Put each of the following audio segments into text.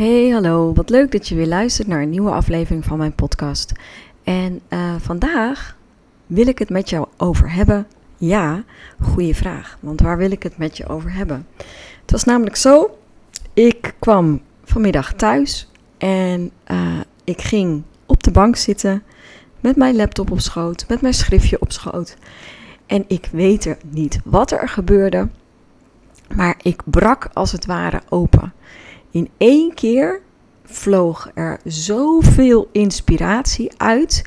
Hey, hallo. Wat leuk dat je weer luistert naar een nieuwe aflevering van mijn podcast. En uh, vandaag wil ik het met jou over hebben. Ja, goede vraag. Want waar wil ik het met je over hebben? Het was namelijk zo. Ik kwam vanmiddag thuis en uh, ik ging op de bank zitten met mijn laptop op schoot, met mijn schriftje op schoot. En ik weet er niet wat er gebeurde, maar ik brak als het ware open. In één keer vloog er zoveel inspiratie uit,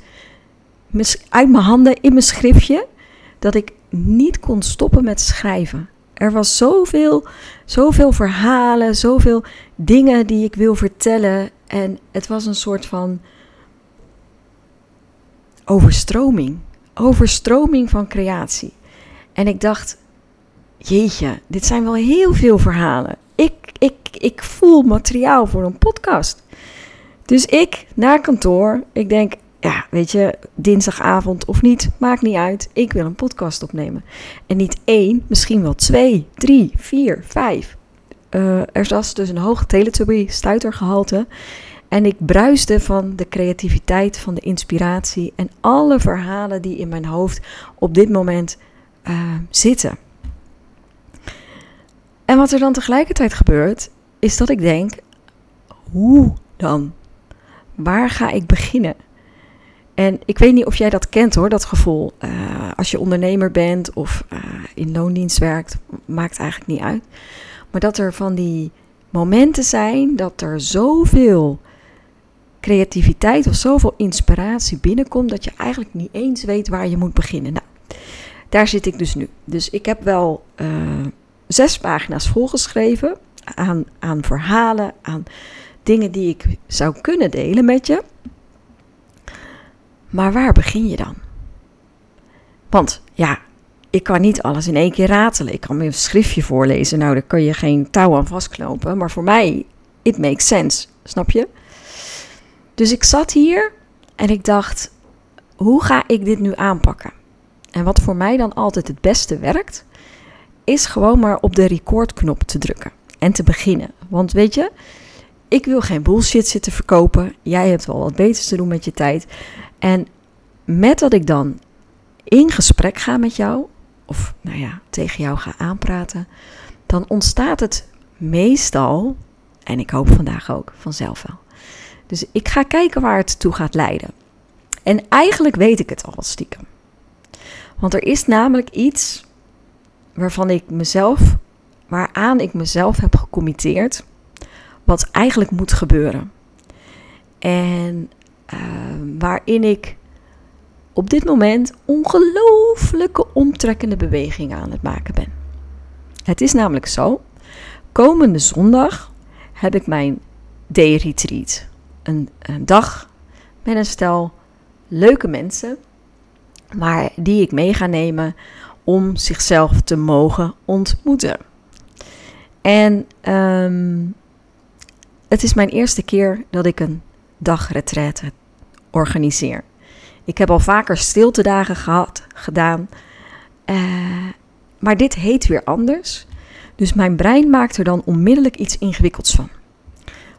uit mijn handen in mijn schriftje, dat ik niet kon stoppen met schrijven. Er was zoveel, zoveel verhalen, zoveel dingen die ik wil vertellen. En het was een soort van overstroming. Overstroming van creatie. En ik dacht, jeetje, dit zijn wel heel veel verhalen. Ik, ik, voel materiaal voor een podcast. Dus ik naar kantoor, ik denk, ja, weet je, dinsdagavond of niet, maakt niet uit. Ik wil een podcast opnemen. En niet één, misschien wel twee, drie, vier, vijf. Uh, er was dus een hoog Teletubby stuitergehalte. En ik bruiste van de creativiteit, van de inspiratie en alle verhalen die in mijn hoofd op dit moment uh, zitten. En wat er dan tegelijkertijd gebeurt, is dat ik denk: hoe dan? Waar ga ik beginnen? En ik weet niet of jij dat kent hoor, dat gevoel. Uh, als je ondernemer bent of uh, in loondienst werkt, maakt eigenlijk niet uit. Maar dat er van die momenten zijn dat er zoveel creativiteit of zoveel inspiratie binnenkomt dat je eigenlijk niet eens weet waar je moet beginnen. Nou, daar zit ik dus nu. Dus ik heb wel uh, zes pagina's volgeschreven aan, aan verhalen, aan dingen die ik zou kunnen delen met je. Maar waar begin je dan? Want ja, ik kan niet alles in één keer ratelen. Ik kan mijn schriftje voorlezen. Nou, daar kan je geen touw aan vastknopen. Maar voor mij, it makes sense. Snap je? Dus ik zat hier en ik dacht, hoe ga ik dit nu aanpakken? En wat voor mij dan altijd het beste werkt, is gewoon maar op de recordknop te drukken en te beginnen. Want weet je, ik wil geen bullshit zitten verkopen. Jij hebt wel wat beters te doen met je tijd. En met dat ik dan in gesprek ga met jou, of nou ja, tegen jou ga aanpraten, dan ontstaat het meestal, en ik hoop vandaag ook vanzelf wel. Dus ik ga kijken waar het toe gaat leiden. En eigenlijk weet ik het al stiekem. Want er is namelijk iets waarvan ik mezelf, waaraan ik mezelf heb gecommitteerd, wat eigenlijk moet gebeuren. En uh, waarin ik op dit moment ongelooflijke omtrekkende bewegingen aan het maken ben. Het is namelijk zo, komende zondag heb ik mijn day retreat. Een, een dag met een stel leuke mensen, maar die ik mee ga nemen om zichzelf te mogen ontmoeten. En um, het is mijn eerste keer dat ik een dagretraite organiseer. Ik heb al vaker stiltedagen gehad, gedaan, uh, maar dit heet weer anders. Dus mijn brein maakt er dan onmiddellijk iets ingewikkelds van.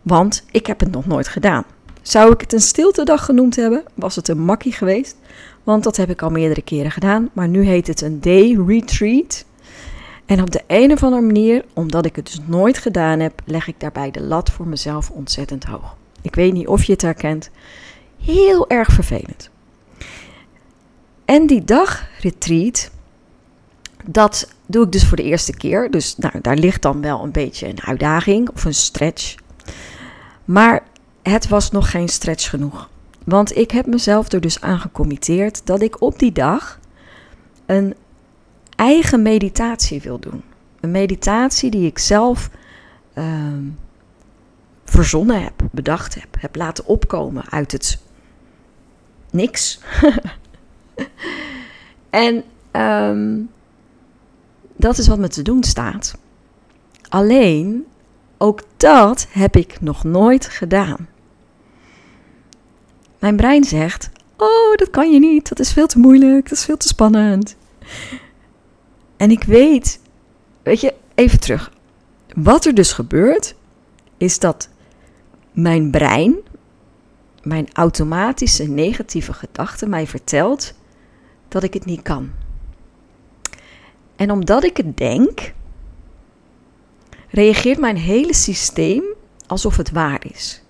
Want ik heb het nog nooit gedaan. Zou ik het een stiltedag genoemd hebben, was het een makkie geweest. Want dat heb ik al meerdere keren gedaan. Maar nu heet het een day retreat. En op de een of andere manier, omdat ik het dus nooit gedaan heb, leg ik daarbij de lat voor mezelf ontzettend hoog. Ik weet niet of je het herkent. Heel erg vervelend. En die dag retreat, dat doe ik dus voor de eerste keer. Dus nou, daar ligt dan wel een beetje een uitdaging of een stretch. Maar het was nog geen stretch genoeg. Want ik heb mezelf er dus aan gecommitteerd dat ik op die dag een eigen meditatie wil doen. Een meditatie die ik zelf uh, verzonnen heb, bedacht heb, heb laten opkomen uit het niks. en um, dat is wat me te doen staat. Alleen, ook dat heb ik nog nooit gedaan. Mijn brein zegt: Oh, dat kan je niet, dat is veel te moeilijk, dat is veel te spannend. En ik weet, weet je, even terug. Wat er dus gebeurt, is dat mijn brein, mijn automatische negatieve gedachte mij vertelt dat ik het niet kan. En omdat ik het denk, reageert mijn hele systeem alsof het waar is.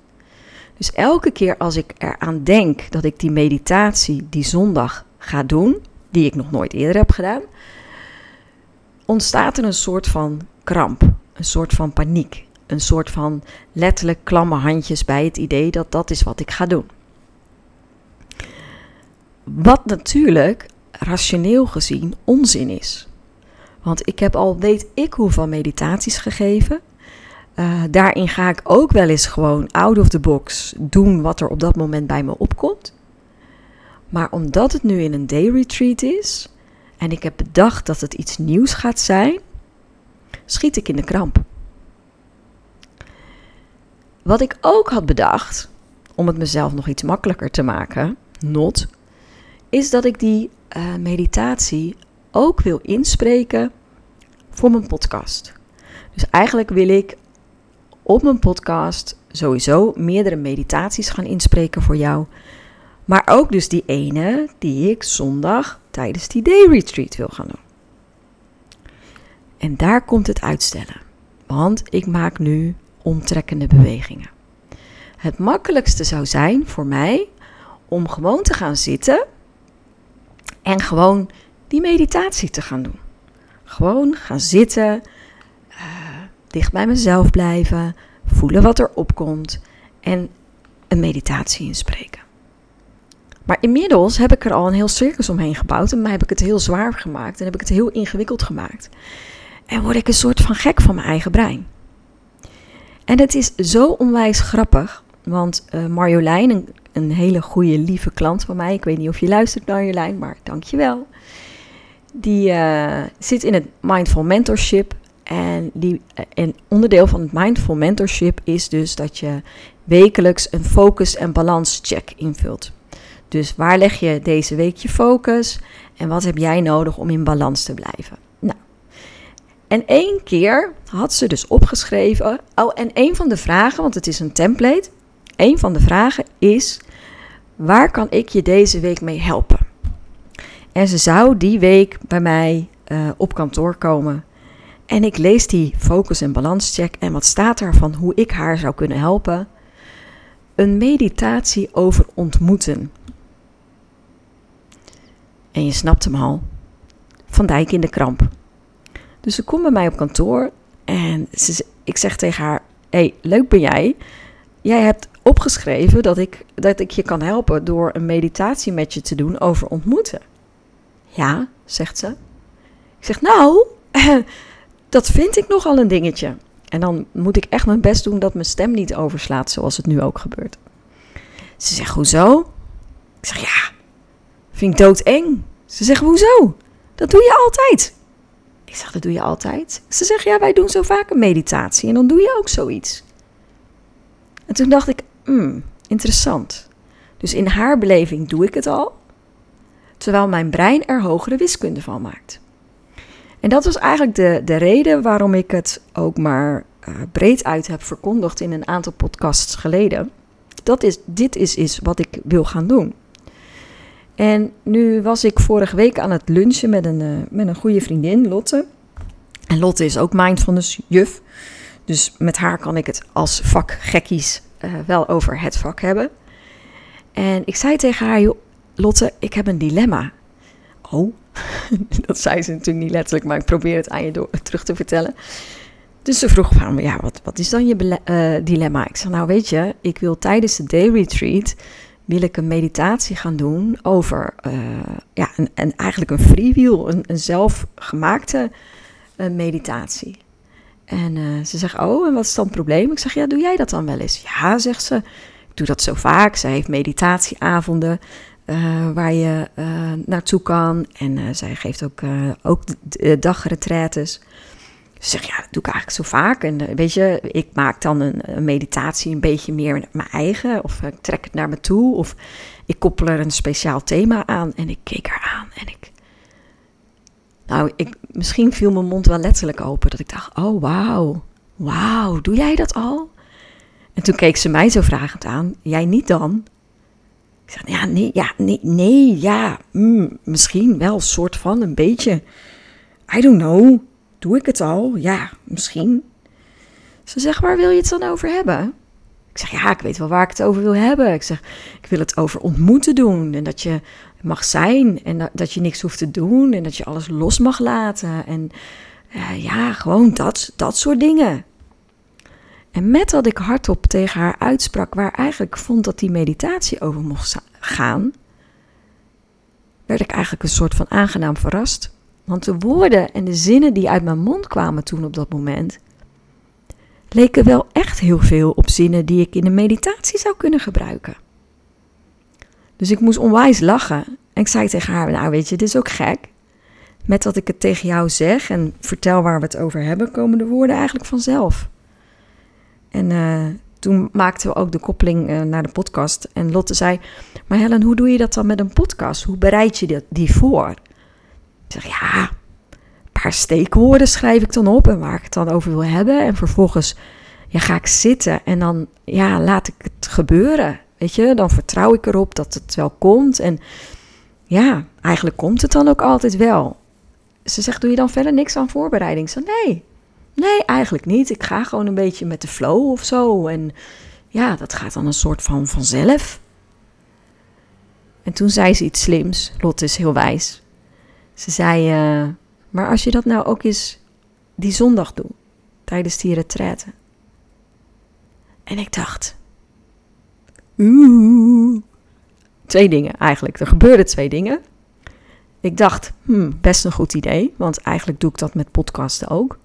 Dus elke keer als ik eraan denk dat ik die meditatie die zondag ga doen, die ik nog nooit eerder heb gedaan, ontstaat er een soort van kramp, een soort van paniek, een soort van letterlijk klamme handjes bij het idee dat dat is wat ik ga doen. Wat natuurlijk rationeel gezien onzin is. Want ik heb al weet ik hoeveel meditaties gegeven. Uh, daarin ga ik ook wel eens gewoon out of the box doen wat er op dat moment bij me opkomt. Maar omdat het nu in een day retreat is en ik heb bedacht dat het iets nieuws gaat zijn, schiet ik in de kramp. Wat ik ook had bedacht, om het mezelf nog iets makkelijker te maken, not, is dat ik die uh, meditatie ook wil inspreken voor mijn podcast. Dus eigenlijk wil ik op mijn podcast sowieso meerdere meditaties gaan inspreken voor jou. Maar ook dus die ene die ik zondag tijdens die day retreat wil gaan doen. En daar komt het uitstellen. Want ik maak nu omtrekkende bewegingen. Het makkelijkste zou zijn voor mij om gewoon te gaan zitten en gewoon die meditatie te gaan doen. Gewoon gaan zitten, dicht bij mezelf blijven, voelen wat er opkomt en een meditatie inspreken. Maar inmiddels heb ik er al een heel circus omheen gebouwd en mij heb ik het heel zwaar gemaakt en heb ik het heel ingewikkeld gemaakt. En word ik een soort van gek van mijn eigen brein. En het is zo onwijs grappig, want uh, Marjolein, een, een, hele goede, lieve klant van mij, ik weet niet of je luistert Marjolein, maar dankjewel. Die uh, zit in het Mindful Mentorship en, die, uh, en onderdeel van het Mindful Mentorship is dus dat je wekelijks een focus- en balanscheck invult. Dus waar leg je deze week je focus en wat heb jij nodig om in balans te blijven? Nou, en één keer had ze dus opgeschreven. Oh, en een van de vragen, want het is een template. Een van de vragen is: waar kan ik je deze week mee helpen? En ze zou die week bij mij uh, op kantoor komen. En ik lees die focus- en balanscheck. En wat staat er van hoe ik haar zou kunnen helpen? Een meditatie over ontmoeten. En je snapt hem al. Van Dijk in de kramp. Dus ze komt bij mij op kantoor en ze, ik zeg tegen haar: hey, leuk ben jij. Jij hebt opgeschreven dat ik, dat ik je kan helpen door een meditatie met je te doen over ontmoeten. Ja, zegt ze. Ik zeg: Nou, dat vind ik nogal een dingetje. En dan moet ik echt mijn best doen dat mijn stem niet overslaat, zoals het nu ook gebeurt. Ze zegt: Hoezo? Ik zeg: Ja, vind ik doodeng. Ze zegt: Hoezo? Dat doe je altijd. Ik zeg, dat doe je altijd? Ze zegt, ja, wij doen zo vaak een meditatie en dan doe je ook zoiets. En toen dacht ik, hmm, interessant. Dus in haar beleving doe ik het al, terwijl mijn brein er hogere wiskunde van maakt. En dat was eigenlijk de, de reden waarom ik het ook maar uh, breed uit heb verkondigd in een aantal podcasts geleden. Dat is, dit is, is wat ik wil gaan doen. En nu was ik vorige week aan het lunchen met een, uh, met een goede vriendin, Lotte. En Lotte is ook mindfulness juf. Dus met haar kan ik het als vakgekkies uh, wel over het vak hebben. En ik zei tegen haar, Lotte, ik heb een dilemma. Oh, dat zei ze natuurlijk niet letterlijk, maar ik probeer het aan je door, terug te vertellen. Dus ze vroeg van, ja, wat, wat is dan je uh, dilemma? Ik zei, nou weet je, ik wil tijdens de day retreat wil ik een meditatie gaan doen over uh, ja, een, een, eigenlijk een freewheel, een, een zelfgemaakte uh, meditatie. En ze zegt, oh, en wat is dan het probleem? Ik zeg, ja, doe jij dat dan wel eens? Ja, zegt ze, ik doe dat zo vaak. Zij heeft meditatieavonden waar je naartoe kan. En zij geeft ook, ook dagretretes. Ze zegt, ja, dat doe ik eigenlijk zo vaak. En eh, weet je, ik maak dan een, meditatie een beetje meer mijn eigen. Of ik trek het naar me toe. Of ik koppel er een speciaal thema aan. En ik keek haar aan en ik... Nou, ik, misschien viel mijn mond wel letterlijk open. Dat ik dacht, oh wauw, wauw, doe jij dat al? En toen keek ze mij zo vragend aan. Jij niet dan? Ik zei, ja, nee, ja, nee, nee ja, mm, misschien wel, soort van, een beetje. I don't know, doe ik het al? Ja, misschien. Ze zegt, waar wil je het dan over hebben? Ik zeg, ja, ik weet wel waar ik het over wil hebben. Ik zeg, ik wil het over ontmoeten doen. En dat je mag zijn. En dat, je niks hoeft te doen. En dat je alles los mag laten. En uh, ja, gewoon dat, dat soort dingen. En met dat ik hardop tegen haar uitsprak waar eigenlijk vond dat die meditatie over mocht gaan, werd ik eigenlijk een soort van aangenaam verrast. Want de woorden en de zinnen die uit mijn mond kwamen toen op dat moment, leken wel echt heel veel op zinnen die ik in de meditatie zou kunnen gebruiken. Dus ik moest onwijs lachen. En ik zei tegen haar: Nou, weet je, dit is ook gek. Met dat ik het tegen jou zeg en vertel waar we het over hebben, komen de woorden eigenlijk vanzelf. En uh, toen maakten we ook de koppeling uh, naar de podcast. En Lotte zei: Maar Helen, hoe doe je dat dan met een podcast? Hoe bereid je die voor? Ik zeg: Ja, een paar steekwoorden schrijf ik dan op en waar ik het dan over wil hebben. En vervolgens ja, ga ik zitten en dan ja, laat ik het gebeuren. Weet je, dan vertrouw ik erop dat het wel komt. En ja, eigenlijk komt het dan ook altijd wel. Ze zegt: Doe je dan verder niks aan voorbereiding? Ik zeg: Nee, Nee, eigenlijk niet. Ik ga gewoon een beetje met de flow of zo. En ja, dat gaat dan een soort van vanzelf. En toen zei ze iets slims. Lotte is heel wijs. Ze zei, uh, maar als je dat nou ook eens die zondag doet, tijdens die retraite. En ik dacht, oeh. Twee dingen eigenlijk. Er gebeurden twee dingen. Ik dacht, hmm, best een goed idee, want eigenlijk doe ik dat met podcasten ook.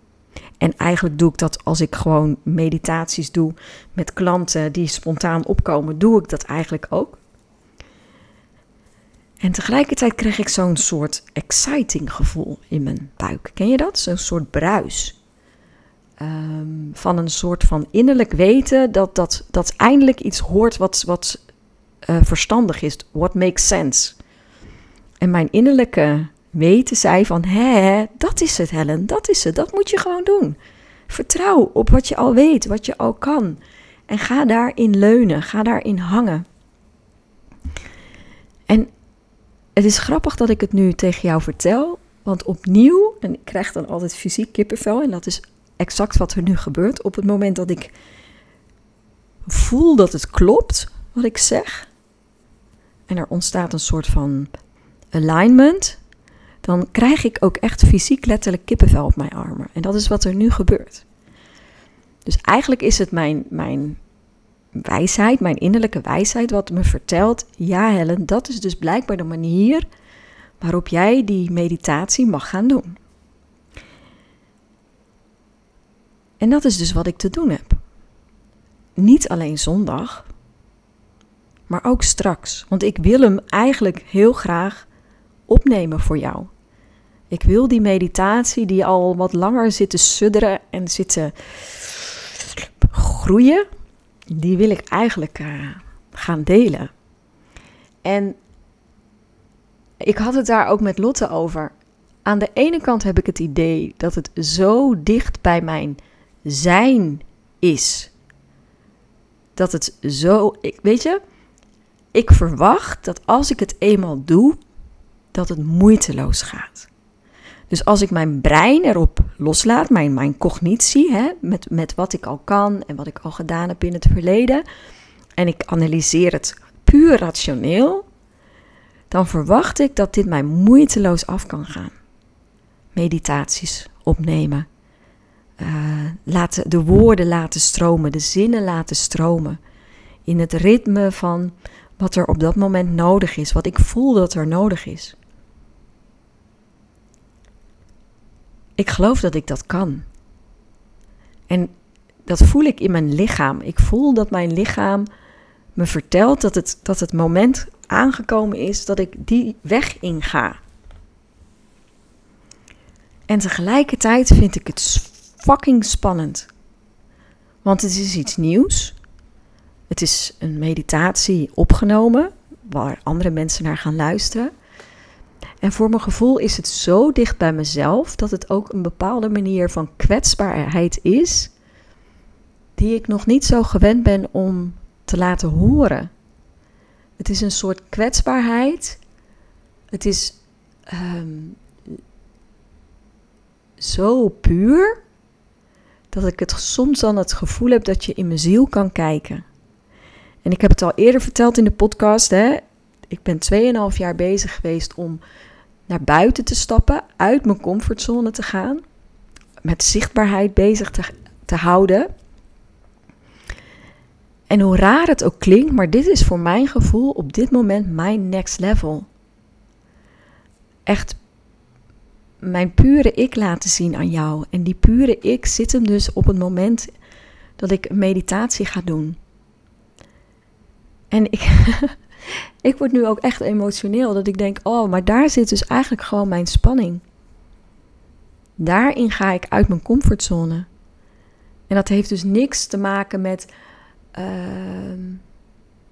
En eigenlijk doe ik dat als ik gewoon meditaties doe met klanten die spontaan opkomen, doe ik dat eigenlijk ook. En tegelijkertijd kreeg ik zo'n soort exciting gevoel in mijn buik. Ken je dat? Zo'n soort bruis. Ehm, van een soort van innerlijk weten dat, dat, dat eindelijk iets hoort wat, wat uh, verstandig is. What makes sense. En mijn innerlijke weten zij van, hé, dat is het Helen, dat is het, dat moet je gewoon doen. Vertrouw op wat je al weet, wat je al kan. En ga daarin leunen, ga daarin hangen. En het is grappig dat ik het nu tegen jou vertel, want opnieuw, en ik krijg dan altijd fysiek kippenvel, en dat is exact wat er nu gebeurt. Op het moment dat ik voel dat het klopt wat ik zeg, en er ontstaat een soort van alignment, dan krijg ik ook echt fysiek letterlijk kippenvel op mijn armen. En dat is wat er nu gebeurt. Dus eigenlijk is het mijn, mijn wijsheid, mijn innerlijke wijsheid, wat me vertelt: ja, Helen, dat is dus blijkbaar de manier waarop jij die meditatie mag gaan doen. En dat is dus wat ik te doen heb. Niet alleen zondag, maar ook straks. Want ik wil hem eigenlijk heel graag opnemen voor jou. Ik wil die meditatie die al wat langer zit te sudderen en zit te groeien, die wil ik eigenlijk uh, gaan delen. En ik had het daar ook met Lotte over. Aan de ene kant heb ik het idee dat het zo dicht bij mijn zijn is. Dat het zo, weet je, ik verwacht dat als ik het eenmaal doe, dat het moeiteloos gaat. Dus als ik mijn brein erop loslaat, mijn, mijn cognitie, hè, met, met wat ik al kan en wat ik al gedaan heb in het verleden, en ik analyseer het puur rationeel, dan verwacht ik dat dit mij moeiteloos af kan gaan. Meditaties opnemen, uh, laten, de woorden laten stromen, de zinnen laten stromen. In het ritme van wat er op dat moment nodig is, wat ik voel dat er nodig is. Ik geloof dat ik dat kan. En dat voel ik in mijn lichaam. Ik voel dat mijn lichaam me vertelt dat het, dat het moment aangekomen is dat ik die weg inga. En tegelijkertijd vind ik het fucking spannend. Want het is iets nieuws. Het is een meditatie opgenomen waar andere mensen naar gaan luisteren. En voor mijn gevoel is het zo dicht bij mezelf dat het ook een bepaalde manier van kwetsbaarheid is, die ik nog niet zo gewend ben om te laten horen. Het is een soort kwetsbaarheid. Het is ehm, zo puur dat ik het soms dan het gevoel heb dat je in mijn ziel kan kijken. En ik heb het al eerder verteld in de podcast. Hè? Ik ben 2,5 jaar bezig geweest om naar buiten te stappen, uit mijn comfortzone te gaan, met zichtbaarheid bezig te, te houden. En hoe raar het ook klinkt, maar dit is voor mijn gevoel op dit moment mijn next level. Echt mijn pure ik laten zien aan jou. En die pure ik zit hem dus op het moment dat ik meditatie ga doen. En ik, ik word nu ook echt emotioneel dat ik denk, oh, maar daar zit dus eigenlijk gewoon mijn spanning. Daarin ga ik uit mijn comfortzone. En dat heeft dus niks te maken met, uh,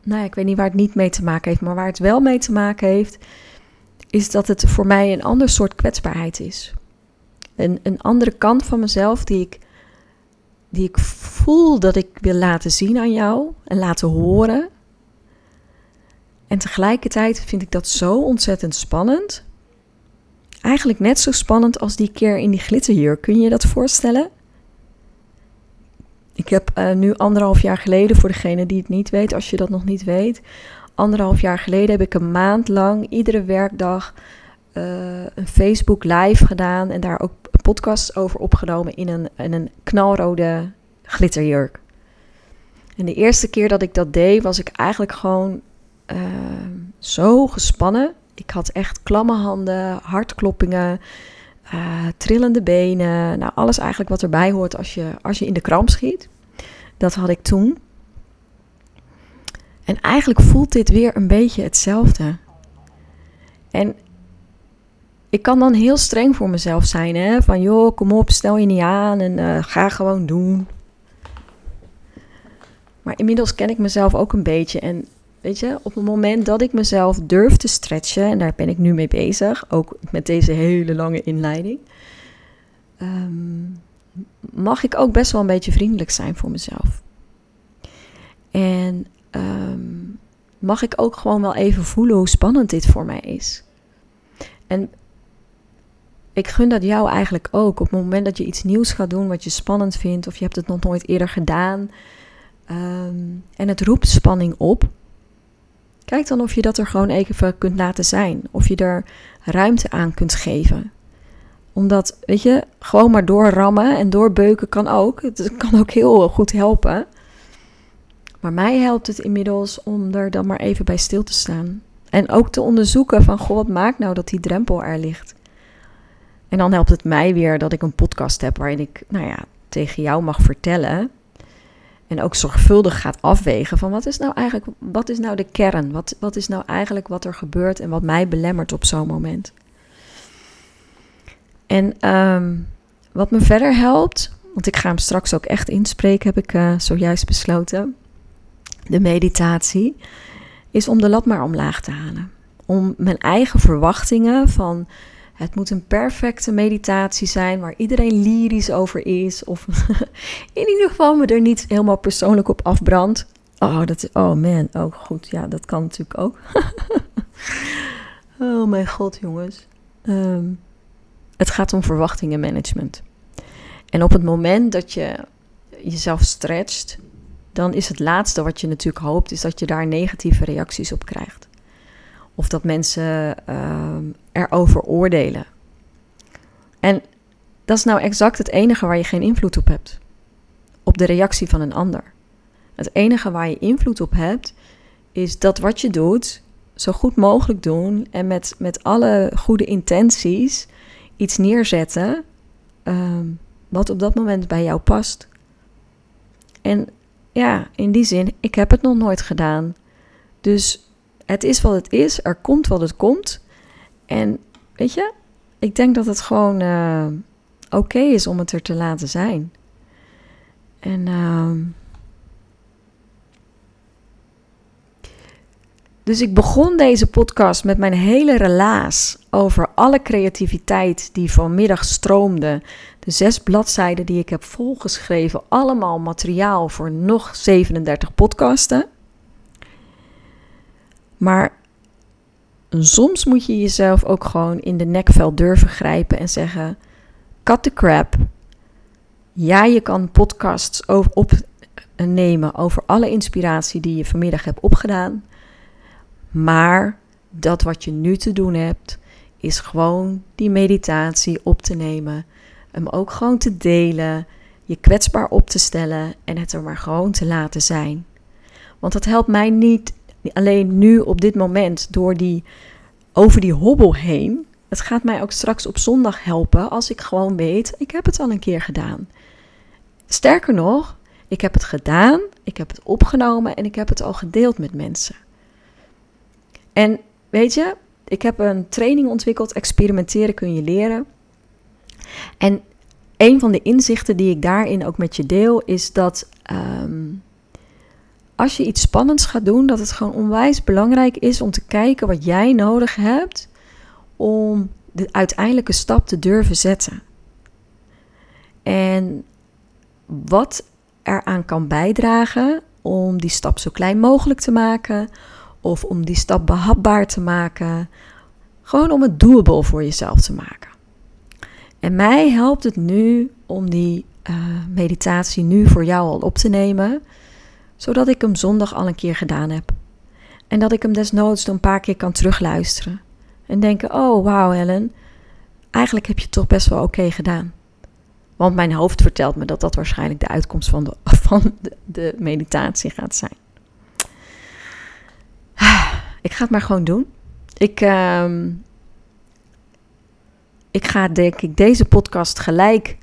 nou ja, ik weet niet waar het niet mee te maken heeft, maar waar het wel mee te maken heeft, is dat het voor mij een ander soort kwetsbaarheid is. Een, een andere kant van mezelf die ik, die ik voel dat ik wil laten zien aan jou en laten horen. En tegelijkertijd vind ik dat zo ontzettend spannend. Eigenlijk net zo spannend als die keer in die glitterjurk. Kun je je dat voorstellen? Ik heb uh, nu anderhalf jaar geleden, voor degene die het niet weet, als je dat nog niet weet, anderhalf jaar geleden heb ik een maand lang iedere werkdag uh, een Facebook live gedaan en daar ook podcasts over opgenomen in een, in een knalrode glitterjurk. En de eerste keer dat ik dat deed, was ik eigenlijk gewoon uh, zo gespannen. Ik had echt klamme handen, hartkloppingen, uh, trillende benen. Nou, alles eigenlijk wat erbij hoort als je, als je in de kramp schiet. Dat had ik toen. En eigenlijk voelt dit weer een beetje hetzelfde. En ik kan dan heel streng voor mezelf zijn, hè? Van joh, kom op, stel je niet aan en uh, ga gewoon doen. Maar inmiddels ken ik mezelf ook een beetje. En op het moment dat ik mezelf durf te stretchen, en daar ben ik nu mee bezig, ook met deze hele lange inleiding, um, mag ik ook best wel een beetje vriendelijk zijn voor mezelf. En um, mag ik ook gewoon wel even voelen hoe spannend dit voor mij is. En ik gun dat jou eigenlijk ook. Op het moment dat je iets nieuws gaat doen wat je spannend vindt, of je hebt het nog nooit eerder gedaan, um, en het roept spanning op. Kijk dan of je dat er gewoon even kunt laten zijn. Of je er ruimte aan kunt geven. Omdat, weet je, gewoon maar doorrammen en doorbeuken kan ook. Het kan ook heel goed helpen. Maar mij helpt het inmiddels om er dan maar even bij stil te staan. En ook te onderzoeken van, goh, wat maakt nou dat die drempel er ligt? En dan helpt het mij weer dat ik een podcast heb waarin ik, nou ja, tegen jou mag vertellen. En ook zorgvuldig gaat afwegen van wat is nou eigenlijk, wat is nou de kern? Wat, wat is nou eigenlijk wat er gebeurt en wat mij belemmert op zo'n moment? En um, wat me verder helpt, want ik ga hem straks ook echt inspreken, heb ik uh, zojuist besloten de meditatie, is om de lat maar omlaag te halen. Om mijn eigen verwachtingen van het moet een perfecte meditatie zijn waar iedereen lyrisch over is. Of in ieder geval me er niet helemaal persoonlijk op afbrandt. Oh, dat, oh man, oh goed, ja, dat kan natuurlijk ook. oh mijn god, jongens. Um, het gaat om verwachtingenmanagement. En op het moment dat je jezelf stretcht, dan is het laatste wat je natuurlijk hoopt, is dat je daar negatieve reacties op krijgt. Of dat mensen uh, erover oordelen. En dat is nou exact het enige waar je geen invloed op hebt. Op de reactie van een ander. Het enige waar je invloed op hebt, is dat wat je doet, zo goed mogelijk doen en met, met alle goede intenties iets neerzetten uh, wat op dat moment bij jou past. En ja, in die zin, ik heb het nog nooit gedaan. Dus het is wat het is, er komt wat het komt. En weet je, ik denk dat het gewoon uh, oké is om het er te laten zijn. En uh, Dus ik begon deze podcast met mijn hele relaas over alle creativiteit die vanmiddag stroomde. De zes bladzijden die ik heb volgeschreven, allemaal materiaal voor nog 37 podcasten. Maar soms moet je jezelf ook gewoon in de nekvel durven grijpen en zeggen: cut the crap. Ja, je kan podcasts opnemen over alle inspiratie die je vanmiddag hebt opgedaan. Maar dat wat je nu te doen hebt, is gewoon die meditatie op te nemen. Hem ook gewoon te delen, je kwetsbaar op te stellen en het er maar gewoon te laten zijn. Want dat helpt mij niet alleen nu op dit moment door die, over die hobbel heen. Het gaat mij ook straks op zondag helpen als ik gewoon weet, ik heb het al een keer gedaan. Sterker nog, ik heb het gedaan, ik heb het opgenomen en ik heb het al gedeeld met mensen. En weet je, ik heb een training ontwikkeld, experimenteren kun je leren. En een van de inzichten die ik daarin ook met je deel is dat ehm, als je iets spannends gaat doen, dat het gewoon onwijs belangrijk is om te kijken wat jij nodig hebt om de uiteindelijke stap te durven zetten. En wat eraan kan bijdragen om die stap zo klein mogelijk te maken, of om die stap behapbaar te maken. Gewoon om het doable voor jezelf te maken. En mij helpt het nu om die uh, meditatie nu voor jou al op te nemen, zodat ik hem zondag al een keer gedaan heb. En dat ik hem desnoods een paar keer kan terugluisteren. En denken: oh wauw, Helen, eigenlijk heb je het toch best wel oké gedaan. Want mijn hoofd vertelt me dat dat waarschijnlijk de uitkomst van de, van de, de meditatie gaat zijn. Ik ga het maar gewoon doen. Ik, uh, ik ga denk ik deze podcast gelijk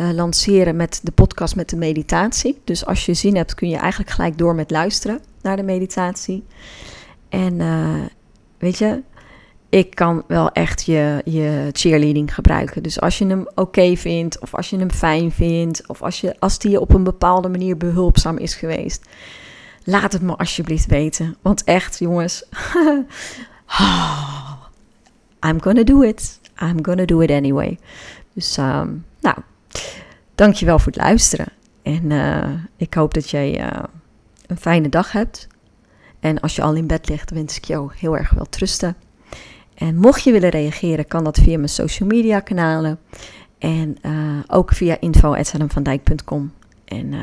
uh, lanceren met de podcast met de meditatie. Dus als je zin hebt kun je eigenlijk gelijk door met luisteren naar de meditatie. En uh, weet je, ik kan wel echt je, je cheerleading gebruiken. Dus als je hem oké vindt, of als je hem fijn vindt, of als, je, als die je op een bepaalde manier behulpzaam is geweest, Laat het me alsjeblieft weten. Want echt, jongens. I'm gonna do it. I'm gonna do it anyway. Dus, um, nou, dankjewel voor het luisteren. En uh, ik hoop dat jij uh, een fijne dag hebt. En als je al in bed ligt, wens ik jou heel erg wel trusten. En mocht je willen reageren, kan dat via mijn social media kanalen. En uh, ook via info.selmvandijk.com. En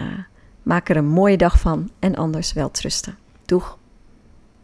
Maak er een mooie dag van en anders wel trusten. Doeg!